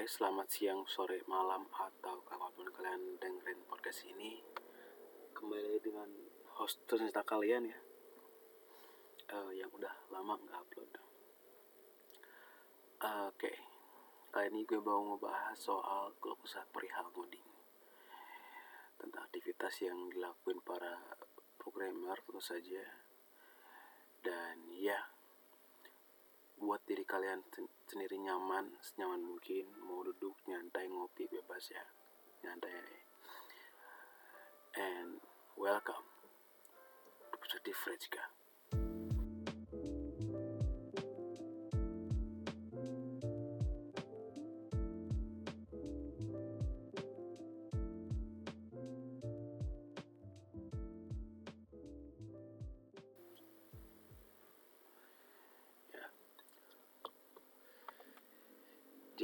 Oke, selamat siang, sore, malam, atau kapan pun kalian dengerin podcast ini. Kembali dengan host tercinta kalian ya, uh, yang udah lama nggak upload. Uh, Oke, kali ini gue mau ngebahas soal keluh kesah perihal ngoding. Tentang aktivitas yang dilakuin para programmer tentu saja. Dan ya, buat diri kalian sendiri nyaman senyaman mungkin mau duduk nyantai ngopi bebas ya nyantai and welcome to Positive Frejka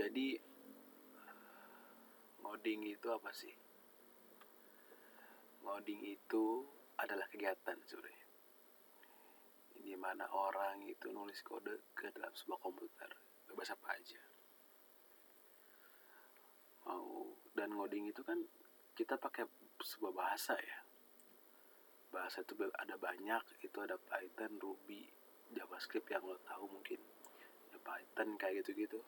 jadi ngoding itu apa sih? Ngoding itu adalah kegiatan sebenarnya. Di mana orang itu nulis kode ke dalam sebuah komputer bebas apa aja. Mau dan ngoding itu kan kita pakai sebuah bahasa ya. Bahasa itu ada banyak itu ada Python, Ruby, JavaScript yang lo tahu mungkin. Ada Python kayak gitu-gitu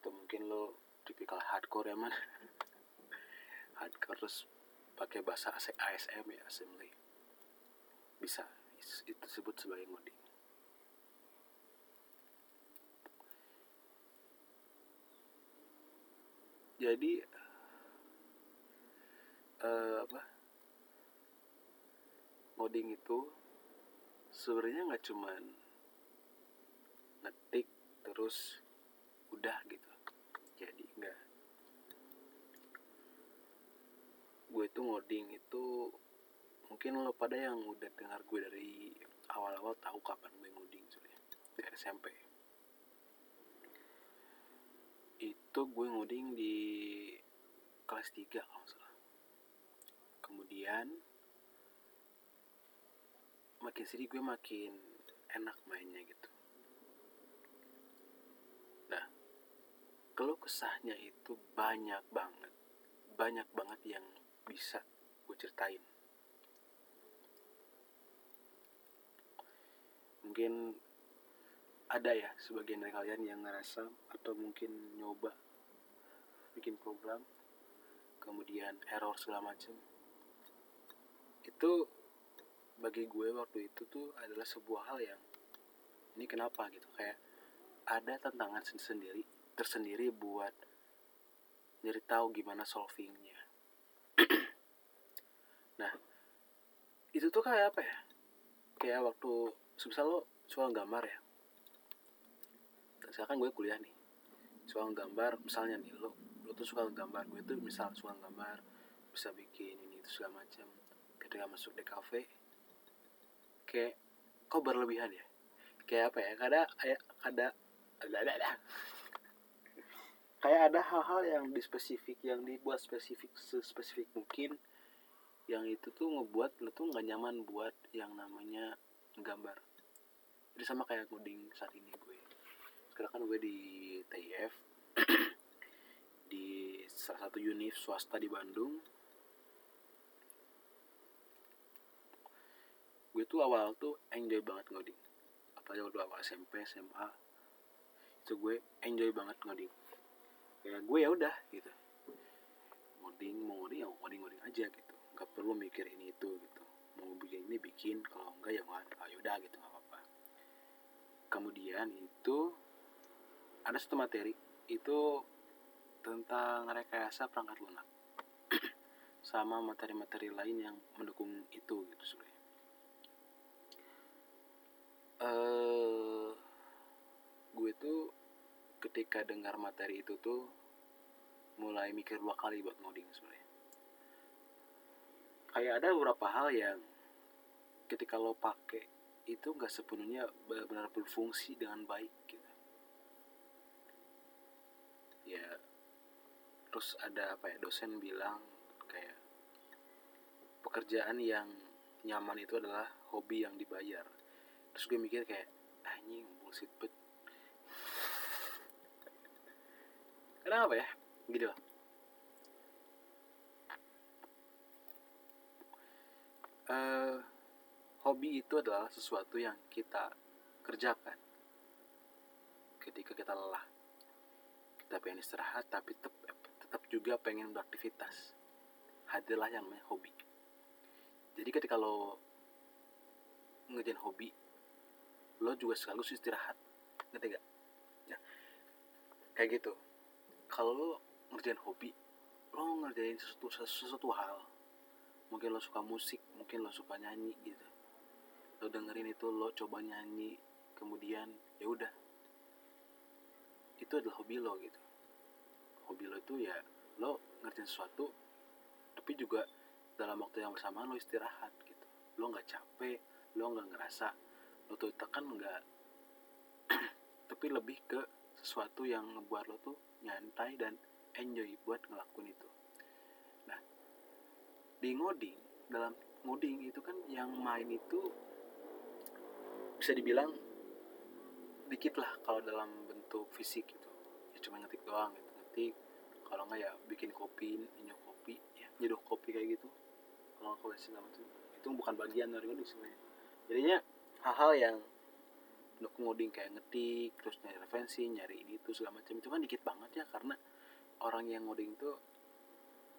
atau mungkin lo tipikal hardcore ya man. Hardcore terus pakai bahasa ASM ya assembly. Bisa itu disebut sebagai ngoding. Jadi uh, apa? Ngoding itu sebenarnya nggak cuman ngetik terus udah gitu jadi enggak gue itu ngoding itu mungkin lo pada yang udah dengar gue dari awal-awal tahu kapan gue ngoding sebenarnya dari SMP itu gue ngoding di kelas 3 kalau salah. Kemudian makin sini gue makin enak mainnya gitu. Keluh kesahnya itu banyak banget. Banyak banget yang bisa gue ceritain. Mungkin ada ya sebagian dari kalian yang ngerasa atau mungkin nyoba bikin program kemudian error segala macam. Itu bagi gue waktu itu tuh adalah sebuah hal yang ini kenapa? gitu. Kayak ada tantangan sendiri tersendiri buat nyari tahu gimana solvingnya nah itu tuh kayak apa ya? Kayak waktu sebesar lo soal gambar ya. Sekarang gue kuliah nih soal gambar misalnya nih lo lo tuh suka gambar gue tuh misal suka gambar bisa bikin ini itu segala macam. Ketika masuk di kafe kayak kok berlebihan ya? Kayak apa ya? Kada kayak kada ada ada ada. Kayak ada hal-hal yang di spesifik yang dibuat spesifik spesifik mungkin yang itu tuh ngebuat lo tuh nggak nyaman buat yang namanya gambar. Jadi sama kayak ngoding saat ini gue. Sekarang kan gue di TIF di salah satu univ swasta di Bandung. Gue tuh awal tuh enjoy banget ngoding apalagi waktu awal SMP SMA itu gue enjoy banget ngoding kayak gue ya udah gitu. Ngoding mau ngoding ya ngoding ngoding aja gitu nggak perlu mikir ini itu gitu. Mau bikin ini bikin. Kalau enggak ya nggak ayo udah gitu nggak apa-apa. Kemudian itu ada satu materi. Itu tentang rekayasa perangkat lunak. Sama materi-materi lain yang mendukung itu gitu sebenarnya. Uh, gue tuh ketika dengar materi itu tuh mulai mikir dua kali buat ngoding sebenarnya kayak ada beberapa hal yang ketika lo pakai itu nggak sepenuhnya benar-benar berfungsi dengan baik gitu. Ya terus ada apa ya dosen bilang kayak pekerjaan yang nyaman itu adalah hobi yang dibayar. Terus gue mikir kayak anjing bullshit bet. Kadang apa ya? Gini loh uh, hobi itu adalah sesuatu yang kita kerjakan ketika kita lelah. Kita pengen istirahat tapi tetap, tetap juga pengen beraktivitas. Hadirlah yang namanya hobi. Jadi ketika lo ngerjain hobi lo juga sekaligus istirahat. Ngerti gak? Ya. kayak gitu. Kalau lo ngerjain hobi lo ngerjain sesuatu, sesuatu hal mungkin lo suka musik mungkin lo suka nyanyi gitu. Lo dengerin itu lo coba nyanyi kemudian ya udah. Itu adalah hobi lo gitu. Hobi lo itu ya lo ngerjain sesuatu tapi juga dalam waktu yang bersamaan lo istirahat gitu. Lo nggak capek lo nggak ngerasa lo tuh tekan nggak. Tapi lebih ke sesuatu yang ngebuat lo tuh nyantai dan enjoy buat ngelakuin itu di ngoding dalam ngoding itu kan yang main itu bisa dibilang dikit lah kalau dalam bentuk fisik gitu. Ya cuma ngetik doang gitu ngetik. Kalau nggak ya bikin kopi nyeduh kopi ya nyeduh kopi kayak gitu. Kalau nggak koleksi segala macam itu bukan bagian dari ngoding sebenarnya. Jadinya hal-hal yang untuk ngoding kayak ngetik terus nyari referensi nyari ini itu segala macam itu kan dikit banget ya karena orang yang ngoding itu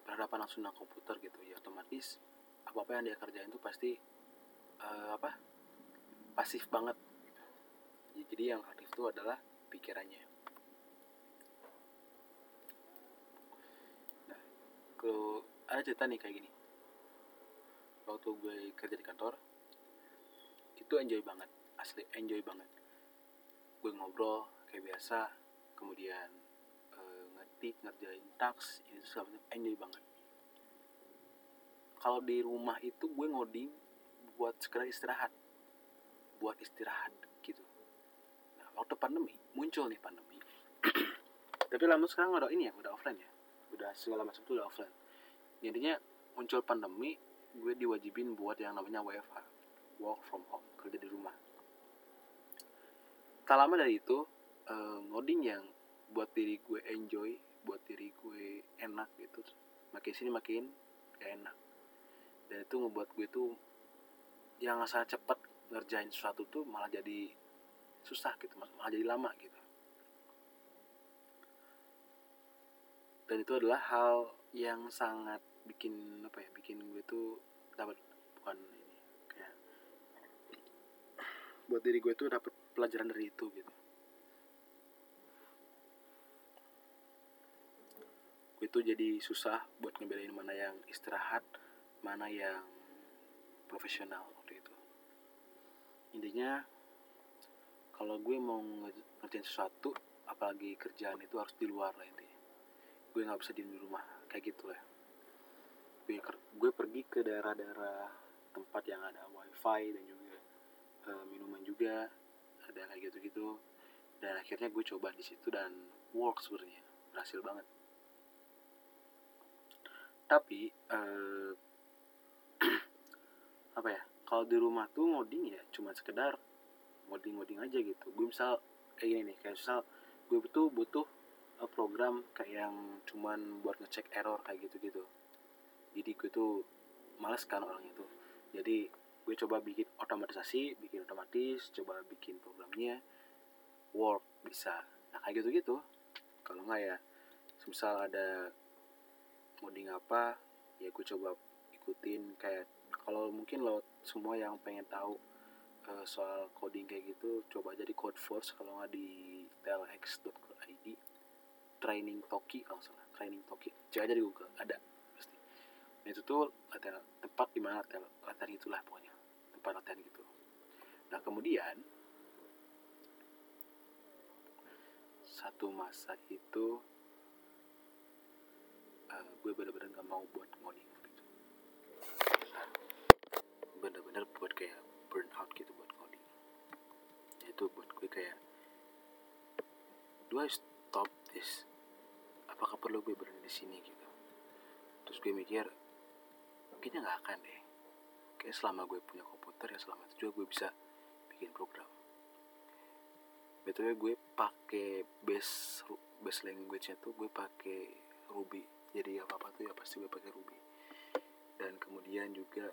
berhadapan langsung dengan komputer gitu ya otomatis apa apa yang dia kerjain itu pasti uh, apa pasif banget gitu. Jadi yang aktif itu adalah pikirannya. Nah kalau ada cerita nih kayak gini. Waktu gue kerja di kantor itu enjoy banget asli enjoy banget. Gue ngobrol kayak biasa kemudian ngetik ngerjain tax ini segala enjoy banget. Kalau di rumah itu gue ngoding buat sekedar istirahat. Buat istirahat gitu. Nah waktu pandemi muncul nih pandemi. Tapi lama sekarang udah ini ya udah offline ya. Udah segala macam tuh udah offline. Jadinya muncul pandemi gue diwajibin buat yang namanya WFH work from home kerja di rumah. Tak lama dari itu uh, ngoding yang buat diri gue enjoy buat diri gue enak gitu. Makin sini makin gak enak. Dan itu ngebuat gue tuh yang sangat cepat ngerjain sesuatu tuh malah jadi susah gitu malah jadi lama gitu. Dan itu adalah hal yang sangat bikin apa ya bikin gue tuh dapat bukan ini kayak buat diri gue tuh dapat pelajaran dari itu gitu itu jadi susah buat ngebedain mana yang istirahat mana yang profesional waktu itu. Intinya kalau gue mau ngerjain sesuatu apalagi kerjaan itu harus di luar lah intinya. Gue nggak bisa di rumah kayak gitu lah. Gue gue pergi ke daerah-daerah tempat yang ada wifi dan juga uh, minuman juga ada kayak gitu-gitu. Dan akhirnya gue coba di situ dan work sebenarnya berhasil banget tapi uh, apa ya kalau di rumah tuh ngoding ya cuma sekedar ngoding ngoding aja gitu. Gue misal kayak gini nih kayak misal gue butuh butuh uh, program kayak yang cuman buat ngecek error kayak gitu gitu jadi gue tuh males kan orang itu jadi gue coba bikin otomatisasi bikin otomatis coba bikin programnya work bisa. Nah kayak gitu gitu kalau nggak ya misal ada coding apa ya gue coba ikutin. Kayak kalau mungkin lo semua yang pengen tahu uh, soal coding kayak gitu coba aja di Code Force kalau nggak di telx.id training Toki kalau salah. Training Toki. Cek aja di Google ada pasti. Nah, itu tuh latihan tempat di mana latihan, latihan itulah pokoknya. Tempat latihan gitu. Nah kemudian satu masa itu uh, gue bener-bener gak mau buat ngoding gitu bener-bener buat kayak burn out gitu buat ngoding itu buat gue kayak do I stop this? Apakah perlu gue berhenti di sini gitu? Terus gue mikir kayaknya nggak akan deh. Kayak selama gue punya komputer ya selama itu juga gue bisa bikin program. Betulnya gue pakai base base language-nya tuh gue pakai Ruby jadi apa apa tuh ya pasti gue pakai Ruby. Dan kemudian juga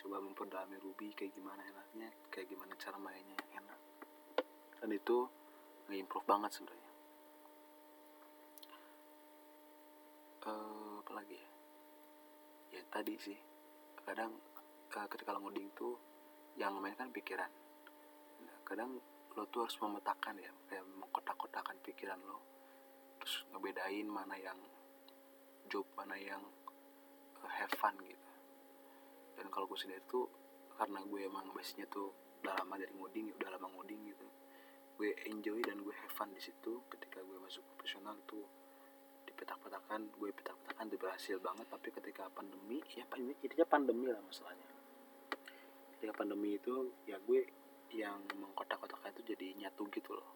coba memperdalami Ruby kayak gimana enaknya kayak gimana cara mainnya yang enak. Dan itu nge-improve banget sebenarnya. Uh, apa lagi ya? Ya tadi sih kadang uh, ketika lo ngoding tuh yang mainkan pikiran. Nah, kadang lo tuh harus memetakan ya kayak mengkotak-kotakan pikiran lo. Terus ngebedain mana yang job mana yang uh, have fun gitu. Dan kalau gue sendiri tuh karena gue emang base-nya tuh udah lama dari ngoding udah lama ngoding gitu. Gue enjoy dan gue have fun di situ. Ketika gue masuk profesional tuh dipetak-petakan gue petak-petakan itu berhasil banget. Tapi ketika pandemi ya intinya pandemi lah masalahnya. Ketika pandemi itu ya gue yang mengkotak-kotakkan itu jadi nyatu gitu loh.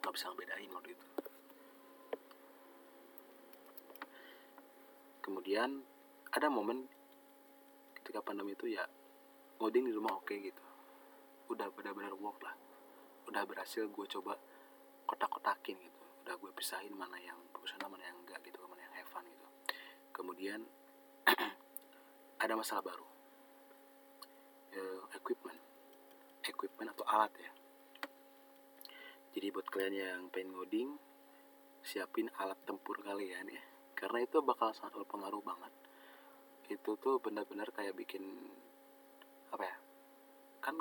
Nggak bisa ngebedain waktu itu kemudian ada momen ketika pandemi itu ya ngoding di rumah oke okay gitu. Udah benar-benar work lah. Udah berhasil gue coba kotak-kotakin gitu. Udah gue pisahin mana yang profesional mana yang enggak gitu mana yang have fun gitu. Kemudian ada masalah baru. Uh, equipment. Equipment atau alat ya. Jadi buat kalian yang pengen ngoding siapin alat tempur kalian ya karena itu bakal sangat berpengaruh banget. Itu tuh benar-benar kayak bikin apa ya kan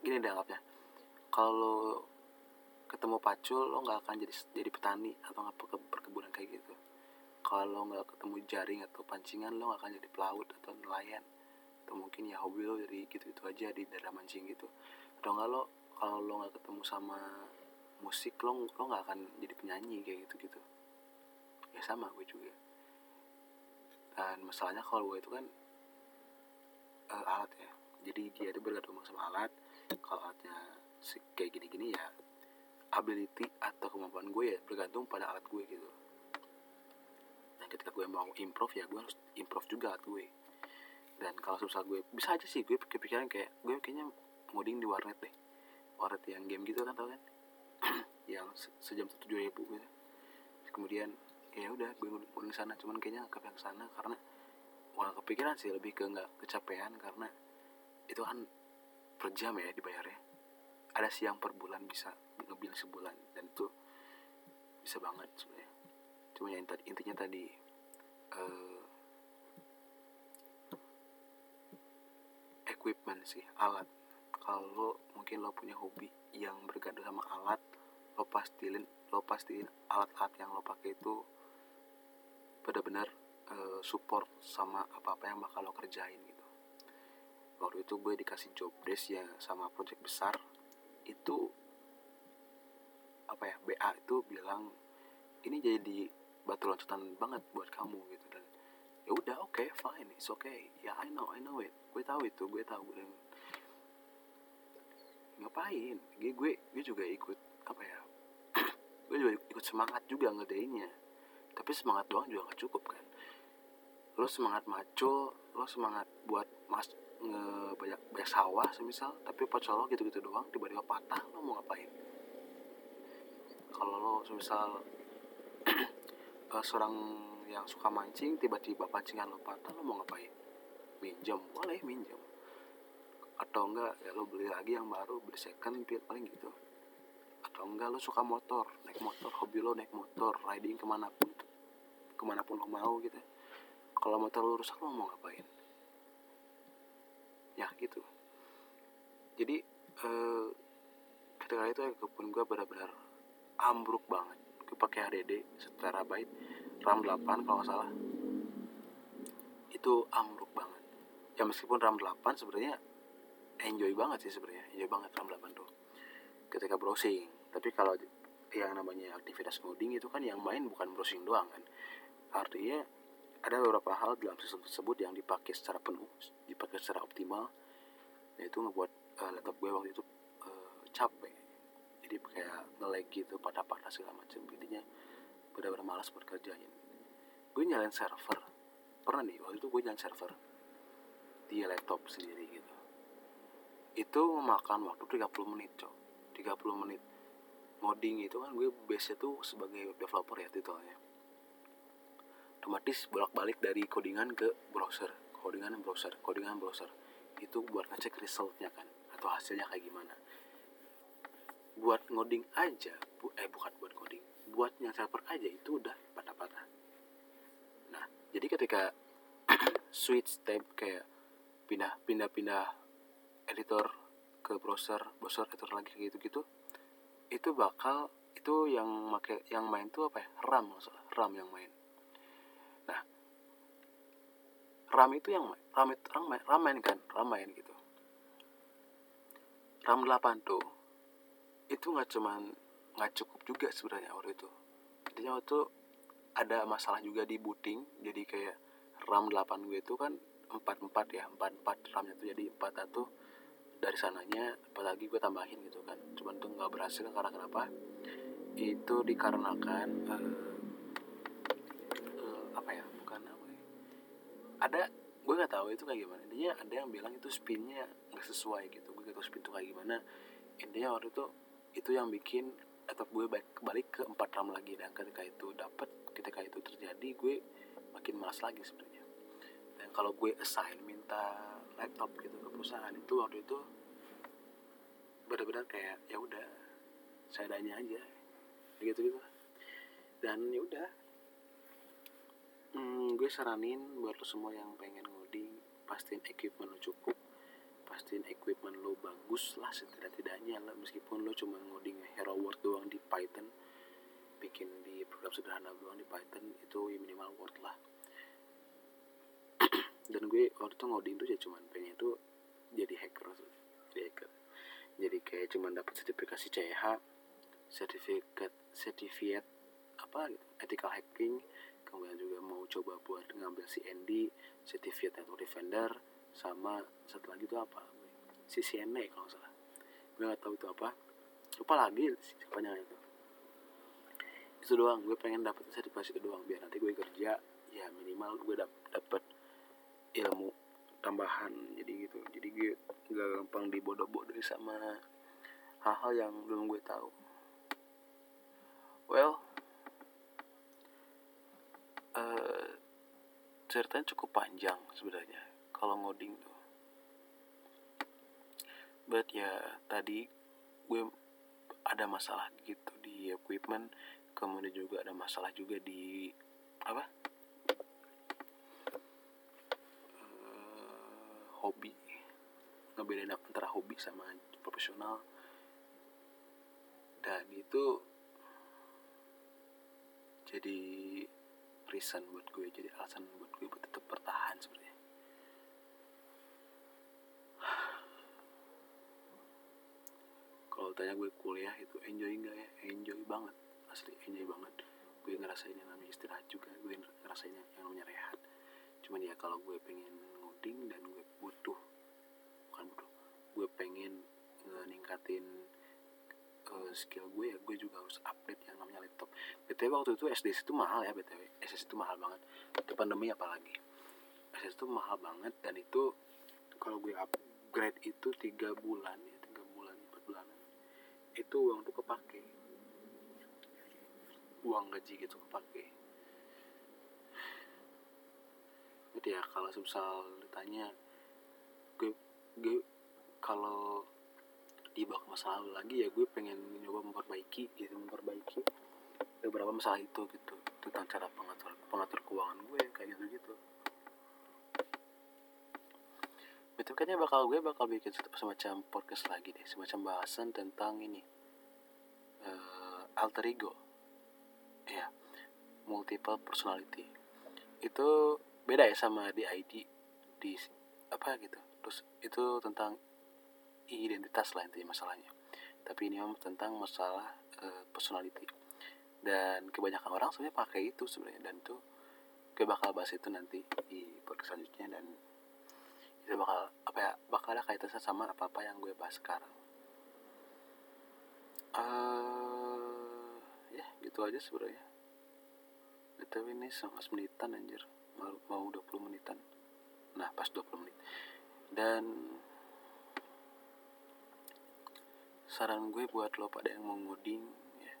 gini deh anggapnya. Kalau ketemu pacul lo nggak akan jadi jadi petani atau nggak perkebunan kayak gitu. Kalau nggak ketemu jaring atau pancingan lo nggak akan jadi pelaut atau nelayan. Atau mungkin ya hobi lo dari gitu-gitu aja di daerah mancing gitu. Atau nggak lo kalau lo nggak ketemu sama musik lo lo nggak akan jadi penyanyi kayak gitu gitu ya sama gue juga. Dan masalahnya kalau gue itu kan uh, alat ya. Jadi dia itu bergantung sama alat. Kalau alatnya kayak gini-gini ya ability atau kemampuan gue ya bergantung pada alat gue gitu. Dan ketika gue mau improve ya gue harus improve juga alat gue. Dan kalau susah gue bisa aja sih gue kepikiran kayak gue kayaknya ngoding di warnet deh. Warnet yang game gitu kan tau kan? Yang sejam satu ribu gitu. Kemudian ya udah gue ngundang sana. Cuman kayaknya yang sana karena wah kepikiran sih lebih ke nggak kecapean karena itu kan per jam ya dibayarnya. Ada sih yang per bulan bisa ngebil sebulan dan itu bisa banget sebenarnya. Cuma yang intinya tadi uh, equipment sih alat. Kalau mungkin lo punya hobi yang bergantung sama alat lo pastiin lo pastiin alat-alat yang lo pakai itu benar-benar uh, support sama apa-apa yang bakal lo kerjain gitu. Waktu itu gue dikasih job desk ya sama project besar itu apa ya BA itu bilang ini jadi batu loncatan banget buat kamu gitu. Dan ya udah oke okay, fine it's okay. Ya yeah, I know I know it. Gue tahu itu gue tahu. Dan ngapain? Gue gue, juga ikut apa ya gue juga ikut semangat juga ngedeinnya tapi semangat doang juga gak cukup kan? Lo semangat maco lo semangat buat mas nge banyak sawah semisal. Tapi pocol lo gitu-gitu doang tiba-tiba patah lo mau ngapain? Kalau lo semisal uh, seorang yang suka mancing tiba-tiba pancingan lo patah lo mau ngapain? Minjem boleh minjem. Atau enggak ya lo beli lagi yang baru beli second paling gitu. Atau enggak lo suka motor naik motor hobi lo naik motor riding ke mana pun ke mana pun lo mau gitu. Kalau motor lo rusak lo mau ngapain? Ya gitu. Jadi eh, ketika itu kebun gue benar-benar ambruk banget. Gue pakai HDD seterabyte RAM 8 kalau nggak salah. Itu ambruk banget. Ya meskipun RAM 8 sebenarnya enjoy banget sih sebenarnya. Enjoy banget RAM 8 tuh. Ketika browsing. Tapi kalau yang namanya aktivitas coding itu kan yang main bukan browsing doang kan Artinya ada beberapa hal dalam sistem tersebut yang dipakai secara penuh, dipakai secara optimal, yaitu ngebuat uh, laptop gue waktu itu uh, capek. Jadi kayak nge-lag gitu, patah-patah segala macam. Intinya benar-benar malas buat. Gue nyalain server. Pernah nih, waktu itu gue nyalain server di laptop sendiri gitu. Itu memakan waktu 30 menit, cok. 30 menit. ngoding itu kan gue base tuh sebagai developer ya titelnya otomatis bolak-balik dari codingan ke browser. Codingan browser codingan browser. Itu buat ngecek resultnya kan atau hasilnya kayak gimana. Buat ngoding aja bu eh bukan buat coding. Buat yang server aja itu udah patah-patah. Nah jadi ketika switch tab kayak pindah pindah pindah editor ke browser browser editor lagi kayak gitu gitu itu bakal itu yang make yang main tuh apa ya? RAM masalah RAM yang main nah RAM itu yang RAM itu RAM main, RAM main kan? RAM main gitu. RAM 8 tuh itu nggak cuman nggak cukup juga sebenarnya waktu itu. Intinya waktu ada masalah juga di booting jadi kayak RAM 8 gue itu kan 44 ya 44 RAM nya tuh jadi 41 dari sananya apalagi gue tambahin gitu kan. Cuman tuh nggak berhasil karena kenapa? Itu dikarenakan uh, apa ya bukan apa ya ada gue nggak tahu itu kayak gimana. Intinya ada yang bilang itu spinnya nggak sesuai gitu. Gue gak tahu spin itu kayak gimana. Intinya waktu itu itu yang bikin atau gue balik kembali ke empat ram lagi. Dan ketika itu dapat ketika itu terjadi gue makin malas lagi sebenarnya. Dan kalau gue assign minta laptop gitu ke perusahaan itu waktu itu benar-benar kayak ya udah saya danya aja gitu gitu dan ya udah hmm, gue saranin buat lo semua yang pengen ngoding pastiin equipment lo cukup pastiin equipment lo bagus lah setidak-tidaknya lah. Meskipun lo cuma ngoding hero word doang di Python bikin di program sederhana doang di Python itu minimal word lah. Dan gue waktu itu ngoding tuh ya cuman pengen tuh jadi hacker jadi hacker. Jadi kayak cuman dapat sertifikasi CH sertifikat sertifikat apa gitu ethical hacking kemudian juga mau coba buat ngambil CND certificate atau defender sama satu lagi itu apa? Si CNA kalau nggak salah. Gue nggak tahu itu apa. Lupa lagi sepanjang itu. Itu doang. Gue pengen dapat sertifikasi itu doang. Biar nanti gue kerja ya minimal gue dap dapet ilmu tambahan. Jadi gitu. Jadi gue nggak gampang dibodoh-bodoh sama hal-hal yang belum gue tahu. Well uh, ceritanya cukup panjang sebenarnya kalau ngoding tuh. But ya tadi gue ada masalah gitu di equipment kemudian juga ada masalah juga di apa? Hobi. Ngebedain antara hobi sama profesional. Dan itu jadi reason buat gue jadi alasan buat gue buat tetap bertahan sebenarnya. Kalau tanya gue kuliah itu enjoy nggak ya? Enjoy banget asli enjoy banget. Gue ngerasain yang namanya istirahat juga gue ngerasain yang namanya rehat. Cuman ya kalau gue pengen ngoding dan gue butuh bukan butuh gue pengen ningkatin uh, skill gue ya gue juga harus update yang namanya laptop. Btw waktu itu SDS itu mahal ya btw SSD itu mahal banget. Itu pandemi apalagi. SSD itu mahal banget dan itu kalau gue upgrade itu tiga bulan ya tiga bulan empat bulanan. Itu uang tuh kepake. Uang gaji gitu kepake. Gitu ya kalau misal ditanya gue gue kalau dibawa ke masa lalu lagi ya gue pengen nyoba memperbaiki gitu memperbaiki beberapa masalah itu gitu. Tentang cara pengatur pengatur keuangan gue kayak gitu gitu. Itu kayaknya bakal gue bakal bikin semacam podcast lagi deh semacam bahasan tentang ini. Uh, alter ego. Ya multiple personality. Itu beda ya sama di ID di apa gitu. Terus itu tentang identitas lah intinya masalahnya. Tapi ini memang tentang masalah uh, personality. Dan kebanyakan orang sebenarnya pakai itu sebenarnya. Dan itu gue bakal bahas itu nanti di podcast selanjutnya. Dan itu bakal apa ya bakal ada kaitannya sama apa apa yang gue bahas sekarang. Uh, ya gitu aja sebenarnya. Btw ini 19 menitan anjir. Mau, mau 20 menitan. Nah pas 20 menit. Dan saran gue buat lo pada yang mau ngoding ya.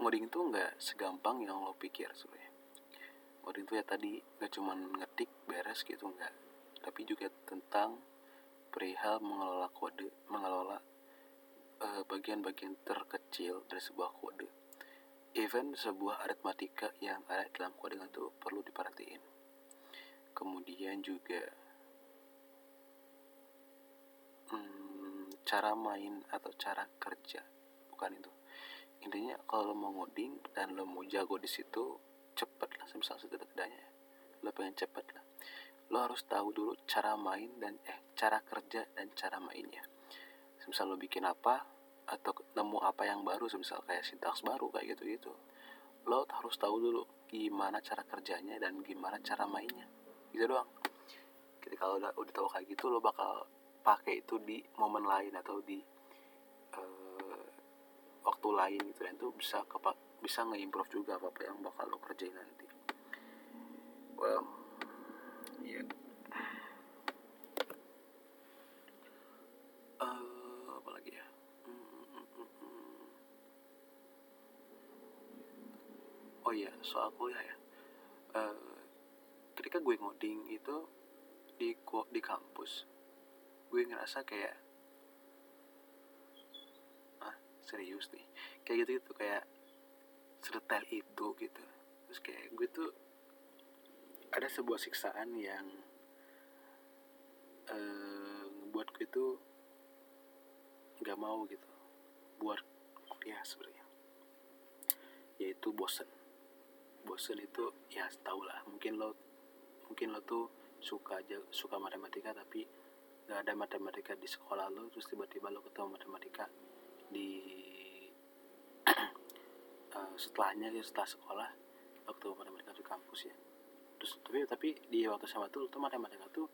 ngoding itu nggak segampang yang lo pikir sebenarnya. Ngoding itu ya tadi nggak cuma ngetik beres gitu nggak. Tapi juga tentang perihal mengelola kode mengelola eh, bagian-bagian uh, terkecil dari sebuah kode. Even sebuah aritmatika yang ada dalam kode itu perlu diperhatiin. Kemudian juga hmm, cara main atau cara kerja. Bukan itu. Intinya kalau lo mau ngoding dan lo mau jago di situ cepet lah misal setidak-tidaknya lo pengen cepet lah. Lo harus tahu dulu cara main dan eh cara kerja dan cara mainnya. Misal lo bikin apa atau nemu apa yang baru misal kayak sintaks baru kayak gitu gitu lo harus tahu dulu gimana cara kerjanya dan gimana cara mainnya. Gitu doang. Ketika lo udah udah tahu kayak gitu lo bakal pakai itu di momen lain atau di uh, waktu lain gitu. Dan itu bisa kepak bisa nge-improve juga apa apa yang bakal lo kerjain nanti. Well ya yeah. ya? Oh iya soal kuliah ya. Uh, ketika gue ngoding itu di di kampus gue ngerasa kayak ah serius nih. Kayak gitu itu kayak sedetail itu gitu. Terus kayak gue tuh ada sebuah siksaan yang uh, ngebuat gue tuh nggak mau gitu buat kuliah sebenarnya. Yaitu bosen. Bosen itu ya tau lah mungkin lo mungkin lo tuh suka aja suka matematika tapi gak ada matematika di sekolah lo terus tiba-tiba lo ketemu matematika di uh, setelahnya gitu setelah sekolah lo ketemu matematika di kampus ya. Terus tapi tapi di waktu sama tuh tuh matematika tuh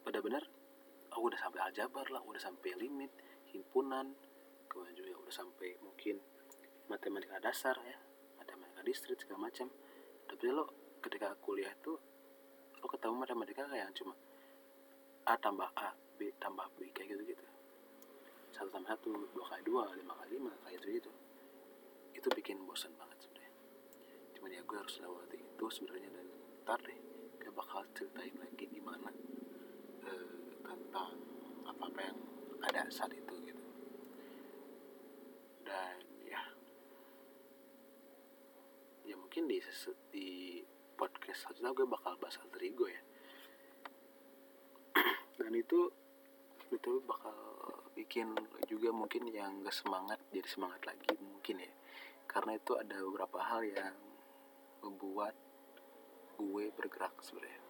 benar-benar oh, udah sampai aljabar lah udah sampai limit himpunan kemudian juga udah sampai mungkin matematika dasar ya matematika distrik segala macam. Tapi lo ketika kuliah tuh lo ketemu matematika kayak yang cuma A tambah A B tambah B kayak gitu gitu satu tambah satu dua kali dua lima kali lima kayak gitu gitu itu bikin bosan banget sebenarnya cuman ya gue harus lewati itu sebenarnya dan ntar deh gue bakal ceritain lagi gimana uh, tentang apa apa yang ada saat itu gitu. Dan ya. Ya mungkin di di podcast selanjutnya gue bakal bahas alter ego ya. Dan itu itu bakal bikin juga mungkin yang gak semangat jadi semangat lagi mungkin ya. Karena itu ada beberapa hal yang membuat gue bergerak sebenarnya.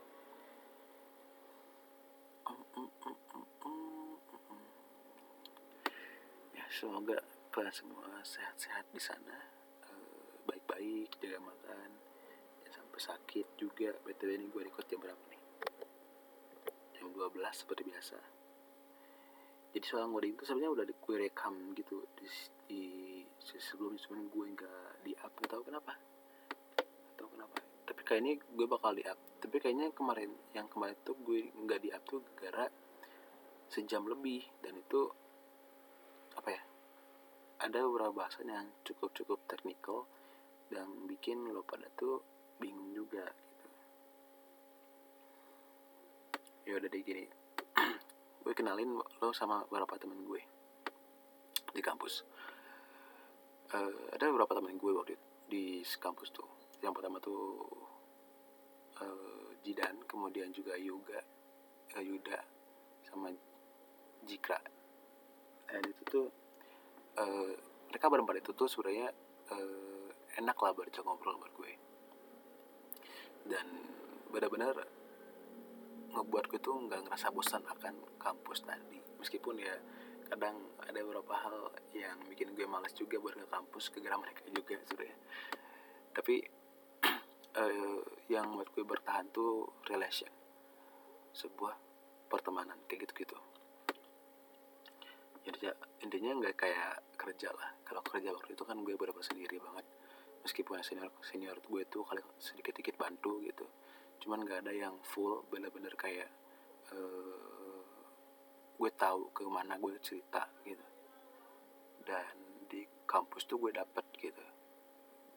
Ya semoga kalian semua sehat-sehat di sana. Baik-baik jaga makan jangan sampai sakit juga. Btw ini gue record jam berapa nih? 12 seperti biasa jadi soal ngoding itu sebenarnya udah gue rekam gitu. Di, di sebelumnya cuman gue nggak di up tahu kenapa. Atau kenapa. Tapi kayaknya gue bakal di up tapi kayaknya kemarin yang kemarin tuh gue nggak di up tuh gara sejam lebih. Dan itu apa ya ada beberapa bahasan yang cukup cukup teknikal dan bikin lo pada tuh bingung juga ya udah deh gini gue kenalin lo sama beberapa temen gue di kampus. Uh, ada beberapa temen gue waktu itu, di kampus tuh. Yang pertama tuh uh, Jidan kemudian juga Yuga uh, Yuda sama Jikra. Dan itu tuh uh, mereka berempat itu tuh sebenarnya uh, enak lah bercakap ngobrol buat gue. Dan benar-benar ngebuat gue tuh nggak ngerasa bosan akan kampus tadi. Meskipun ya kadang ada beberapa hal yang bikin gue malas juga buat ke kampus ke mereka juga sebenarnya tapi uh, yang buat gue bertahan tuh relation. Sebuah pertemanan kayak gitu gitu jadi ya, intinya nggak kayak kerja lah. Kalau kerja waktu itu kan gue berapa sendiri banget. Meskipun senior senior gue tuh kali sedikit sedikit bantu gitu cuman gak ada yang full bener-bener kayak uh, gue tahu ke mana gue cerita gitu. Dan di kampus tuh gue dapet gitu.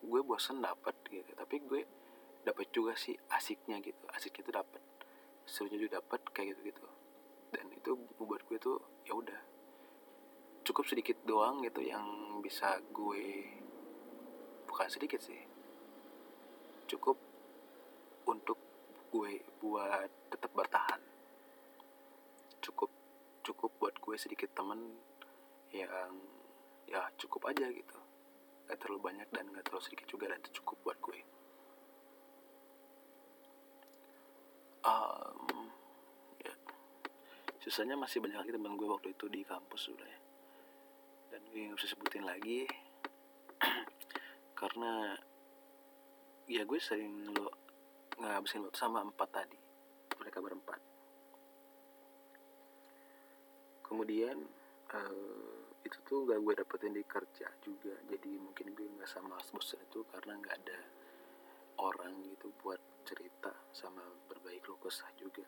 Gue bosen dapat gitu. Tapi gue dapat juga sih asiknya gitu. Asiknya itu dapat serunya juga dapat kayak gitu gitu dan itu buat gue tuh ya udah. Cukup sedikit doang gitu yang bisa gue bukan sedikit sih. Cukup untuk gue buat tetap bertahan. Cukup cukup buat gue sedikit temen yang ya cukup aja gitu. Gak terlalu banyak dan gak terlalu sedikit juga dan itu cukup buat gue. Um, ya. Susahnya masih banyak lagi teman gue waktu itu di kampus sudah ya dan gue nggak bisa sebutin lagi karena ya gue sering lo ngabisin waktu sama empat tadi. Mereka berempat. Kemudian uh, itu tuh gak gue dapetin di kerja juga. Jadi mungkin gue nggak sama bosan itu karena nggak ada orang gitu buat cerita sama berbagi keluh kesah juga.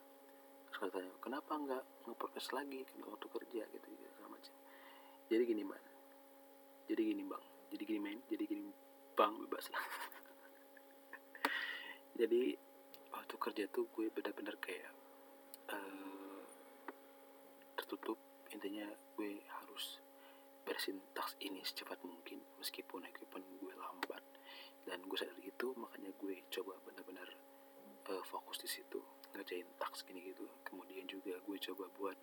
Terus katanya kenapa nggak nge lagi waktu kerja? Gitu gitu sama macam. Jadi gini man jadi gini bang. Jadi gini main jadi gini bang bebas lah jadi waktu kerja tuh gue benar-benar kayak uh, tertutup. Intinya gue harus beresin task ini secepat mungkin meskipun equipment gue lambat. Dan gue sadar itu makanya gue coba benar-benar uh, fokus di situ ngerjain task ini gitu. Kemudian juga gue coba buat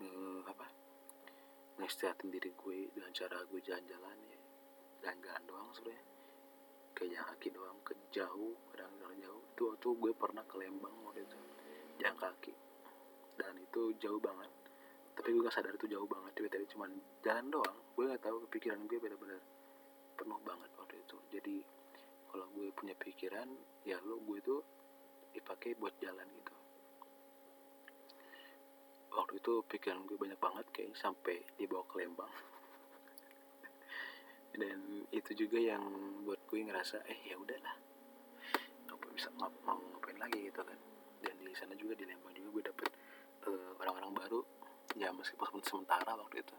uh, apa ngistirahatin diri gue dengan cara gue jalan-jalan ya. Jalan-jalan doang sebenarnya. Ke jalan kaki doang ke jauh gue pernah ke Lembang waktu itu jalan kaki. Dan itu jauh banget. Tapi gue gak sadar itu jauh banget tiba-tiba cuman jalan doang. Gue gak tahu pikiran gue benar-benar penuh banget waktu itu. Jadi kalau gue punya pikiran ya lo gue itu dipakai buat jalan gitu. Waktu itu pikiran gue banyak banget kayak sampai dibawa ke Lembang. Dan itu juga yang buat gue ngerasa eh ya udahlah apa bisa ngap mau ngapain lagi gitu kan. Dan di sana juga di Lembang juga gue dapet uh, orang-orang baru. Ya meskipun sementara waktu itu.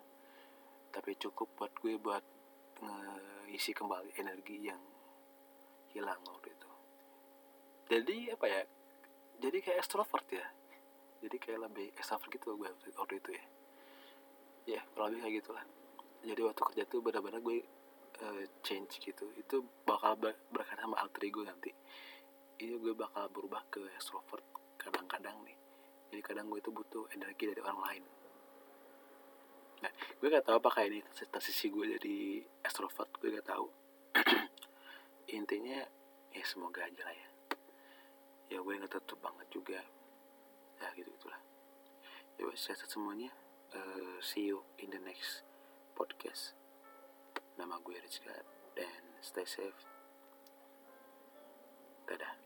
Tapi cukup buat gue buat ngisi kembali energi yang hilang waktu itu. Jadi apa ya jadi kayak extrovert ya. Jadi kayak lebih extrovert gitu gue waktu itu ya. Ya kurang lebih kayak gitulah. Jadi waktu kerja tuh benar-benar gue uh, change gitu. Itu bakal ber berkaitan sama alter ego nanti ini gue bakal berubah ke extrovert kadang-kadang nih. Jadi kadang gue itu butuh energi dari orang lain. Nah gue gak tahu apakah ini transisi gue jadi extrovert gue gak tahu. Intinya ya semoga aja lah ya. Ya gue nggak tutup banget juga. Ya gitu gitulah. Ya wes semuanya. Uh, see you in the next podcast. Nama gue Rizka dan stay safe. Dadah.